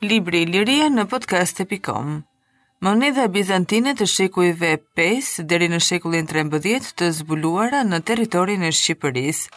Libri Liria në podcast.com Monedha bizantine të shekujve 5 deri në shekullin 13 të zbuluara në territorin e Shqipërisë.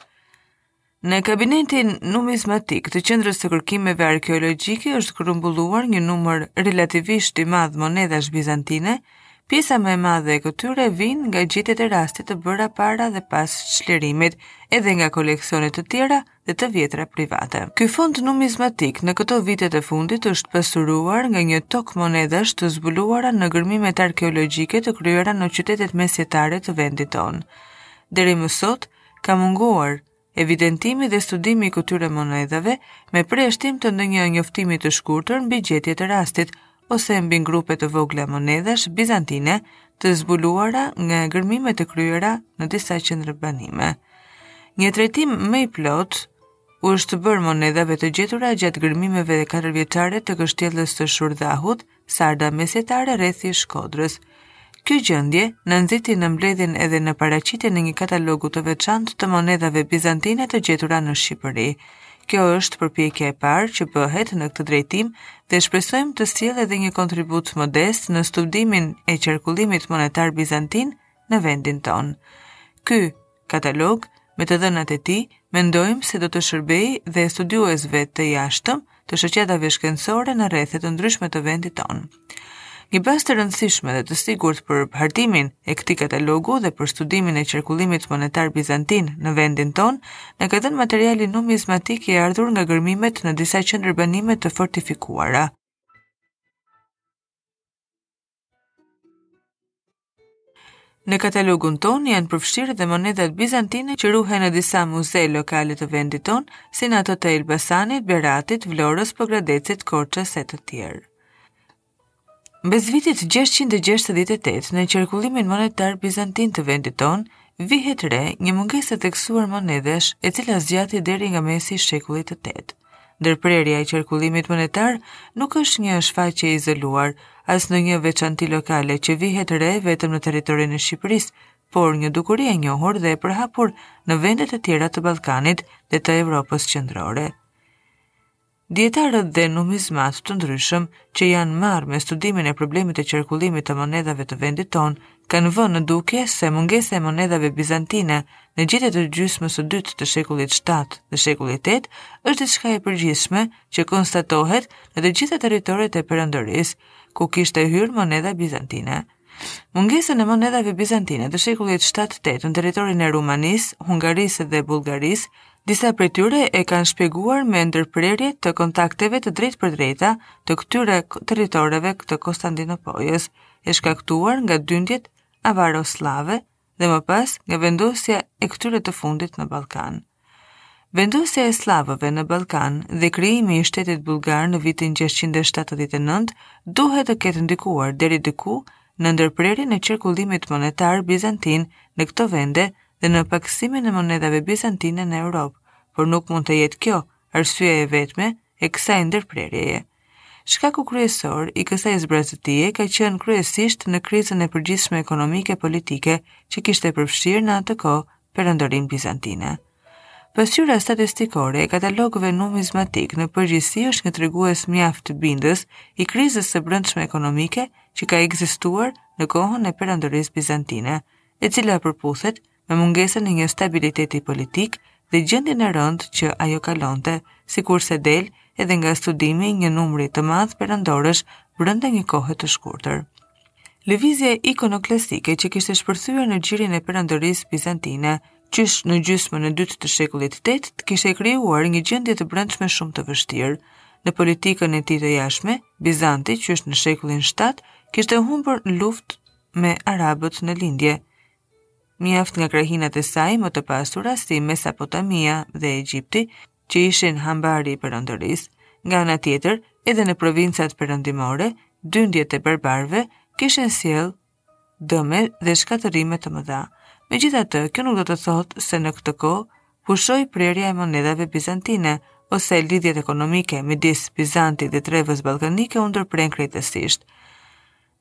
Në kabinetin numizmatik të Qendrës të Kërkimeve Arkeologjike është grumbulluar një numër relativisht i madh monedhash bizantine, pjesa më e madhe e këtyre vijnë nga gjetjet e rastit të bëra para dhe pas çlirimit, edhe nga koleksione të tjera dhe të vjetra private. Ky fond numizmatik në këto vitet e fundit është pasuruar nga një tok monedash të zbuluara në gërmimet arkeologjike të kryera në qytetet mesjetare të vendit tonë. Deri më sot, ka munguar evidentimi dhe studimi i këtyre monedhave me përjashtim të ndonjë njoftimi të shkurtër mbi gjetjet e rastit, ose mbi grupe të vogla monedhash bizantine të zbuluara nga gërmimet e kryera në disa qendra banime. Një trajtim më i plotë u është bërë monedhave të gjetura gjatë gërmimeve katërvjeçare të kështjellës të Shurdhahut, Sarda Mesjetare rrethi i Shkodrës, Kjo gjendje na nxiti në mbledhjen edhe në paraqitjen e një katalogu të veçantë të monedhave bizantine të gjetura në Shqipëri. Kjo është përpjekja e parë që bëhet në këtë drejtim dhe shpresojmë të sjellë edhe një kontribut modest në studimin e qarkullimit monetar bizantin në vendin tonë. Ky katalog me të dhënat e tij, mendojmë se do të shërbejë dhe studiuesve të jashtëm të shoqatave shkencore në rrethe të ndryshme të vendit tonë. Një bazë të rëndësishme dhe të sigurt për hartimin e këtij katalogu dhe për studimin e qarkullimit monetar bizantin në vendin tonë, na ka dhënë materiali numizmatik i ardhur nga gërmimet në disa qendërbanime të fortifikuara. Në katalogun tonë janë përfshirë dhe monedhat bizantine që ruhen në disa muze lokale të vendit tonë, si në ato të Elbasanit, Beratit, Vlorës, Pogradecit, Korçës e të tjerë. Mbas vitit 668, në qarkullimin monetar bizantin të vendit tonë, vihet re një mungesë e theksuar monedhash, e cila zgjati deri nga mesi i shekullit të tetë. Ndërprerja e qarkullimit monetar nuk është një shfaqje e izoluar, as në një veçanti lokale që vihet re vetëm në territorin e Shqipërisë, por një dukuri e njohur dhe e përhapur në vendet e tjera të Ballkanit dhe të Evropës qendrore. Dijetarët dhe numizmatë të ndryshëm që janë marrë me studimin e problemit të qarkullimit të monedhave të vendit tonë kanë vënë në dukje se mungesa e monedhave bizantine në gjetjet e gjysmës së dytë të shekullit 7 dhe shekullit 8 është diçka e përgjithshme që konstatohet në të gjitha territoret e perandorisë, ku kishte hyrë monedha bizantine. Mungesën e monedhave bizantine të shekullit 7-8 në territorin e Rumanisë, Hungarisë dhe Bullgarisë, disa prej tyre e kanë shpjeguar me ndërprerje të kontakteve të drejtpërdrejta të këtyre territoreve të Konstantinopojës. e shkaktuar nga dyndjet avaro-sllave dhe më pas nga vendosja e këtyre të fundit në Ballkan. Vendosja e sllavëve në Ballkan dhe krijimi i shtetit bullgar në vitin 679 duhet të ketë ndikuar deri diku në ndërprerjen e qarkullimit monetar bizantin në këto vende dhe në pakësimin e monedhave bizantine në Europë, por nuk mund të jetë kjo arsyeja e vetme e kësaj ndërprerjeje. Shkaku kryesor i kësaj zbrazëtie ka qenë kryesisht në krizën e përgjithshme ekonomike politike që kishte përfshirë në atë kohë perandorinë bizantine. Pasqyra statistikore e katalogëve numizmatikë në përgjithësi është një tregues mjaft bindës i krizës së brendshme ekonomike që ka ekzistuar në kohën e perandorisë bizantine, e cila përputhet me mungesën e një stabiliteti politik dhe gjendjen e rëndë që ajo kalonte, sikurse del edhe nga studimi i një numri të madh perandorësh brenda një kohe të shkurtër. Lëvizja ikonoklasike që kishte shpërthyer në gjirin e perandorisë bizantine, qysh në gjysmën e dytë të shekullit 8 kishte krijuar një gjendje të brendshme shumë të vështirë. Në politikën e tij të jashtme, Bizanti, qysh në shekullin 7, kishte humbur në luftë me arabët në lindje, mjaft nga krahinat e saj më të pasura si Mesopotamia dhe Egjipti, që ishin hambari i perandorisë, nga ana tjetër, edhe në provincat perëndimore, dyndjet e barbarëve kishin sjellë dëme dhe shkatërrime të mëdha. Megjithatë, kjo nuk do të thotë se në këtë kohë pushoi prerja e monedhave bizantine ose lidhjet ekonomike midis Bizantit dhe trevës ballkanike u ndërprenë krejtësisht.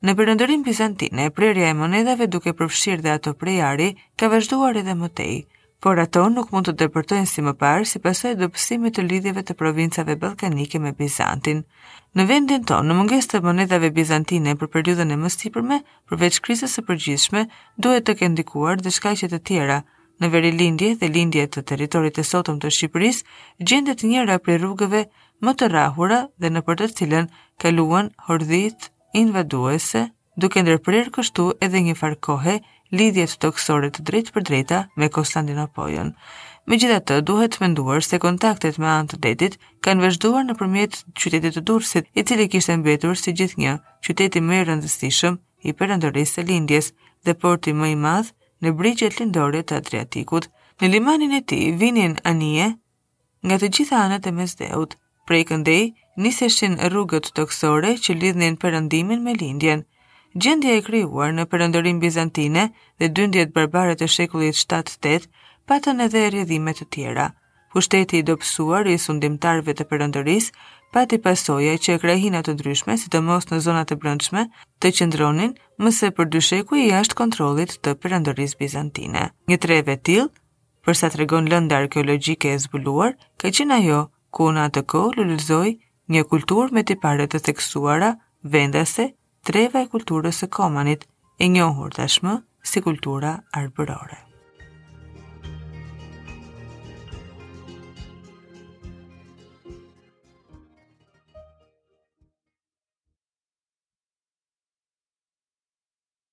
Në perandorinë bizantine, prerja e monedhave duke përfshirë dhe ato prej ari, ka vazhduar edhe më tej, por ato nuk mund të depërtojnë si më parë si pasojë e dobësimit të lidhjeve të provincave ballkanike me Bizantin. Në vendin tonë, në mungesë të monedhave bizantine për periudhën e mësipërme, përveç krizës së përgjithshme, duhet të kenë ndikuar dhe shkaqe të tjera. Në verilindje dhe lindje të territorit të sotëm të Shqipërisë, gjendet njëra prej rrugëve më të rrahura dhe nëpër të cilën kaluan hordhitë invaduese, duke ndërprerë kështu edhe një farë kohe lidhjet tokësore të drejtpërdrejta me Konstandinopojën. Megjithatë, duhet menduar se kontaktet me anë të detit kanë vazhduar nëpërmjet qytetit të Durrësit, i cili kishte mbetur si gjithnjë qyteti më i rëndësishëm i perandorisë të lindjes dhe porti më i madh në brigjet lindore të Adriatikut. Në limanin e tij vinin anije nga të gjitha anët e Mesdheut, prej këndej, niseshin rrugët tokësore që lidhnin perëndimin me lindjen. Gjendja e krijuar në perandorinë bizantine dhe dyndjet barbare të shekullit 7-8 patën edhe rrjedhime të tjera. Pushteti i dobësuar i sundimtarëve të perandorisë pati pasoja që krahina të ndryshme, sidomos në zonat e brendshme, të qëndronin më se për dy shekuj jashtë kontrollit të perandorisë bizantine. Një trevë e tillë për sa tregon lënda arkeologjike e zbuluar, ka qenë ajo ku në atë kohë lulëzoi një kulturë me tipare të theksuara vendase treva e kulturës së Komanit, e njohur tashmë si kultura arbërore.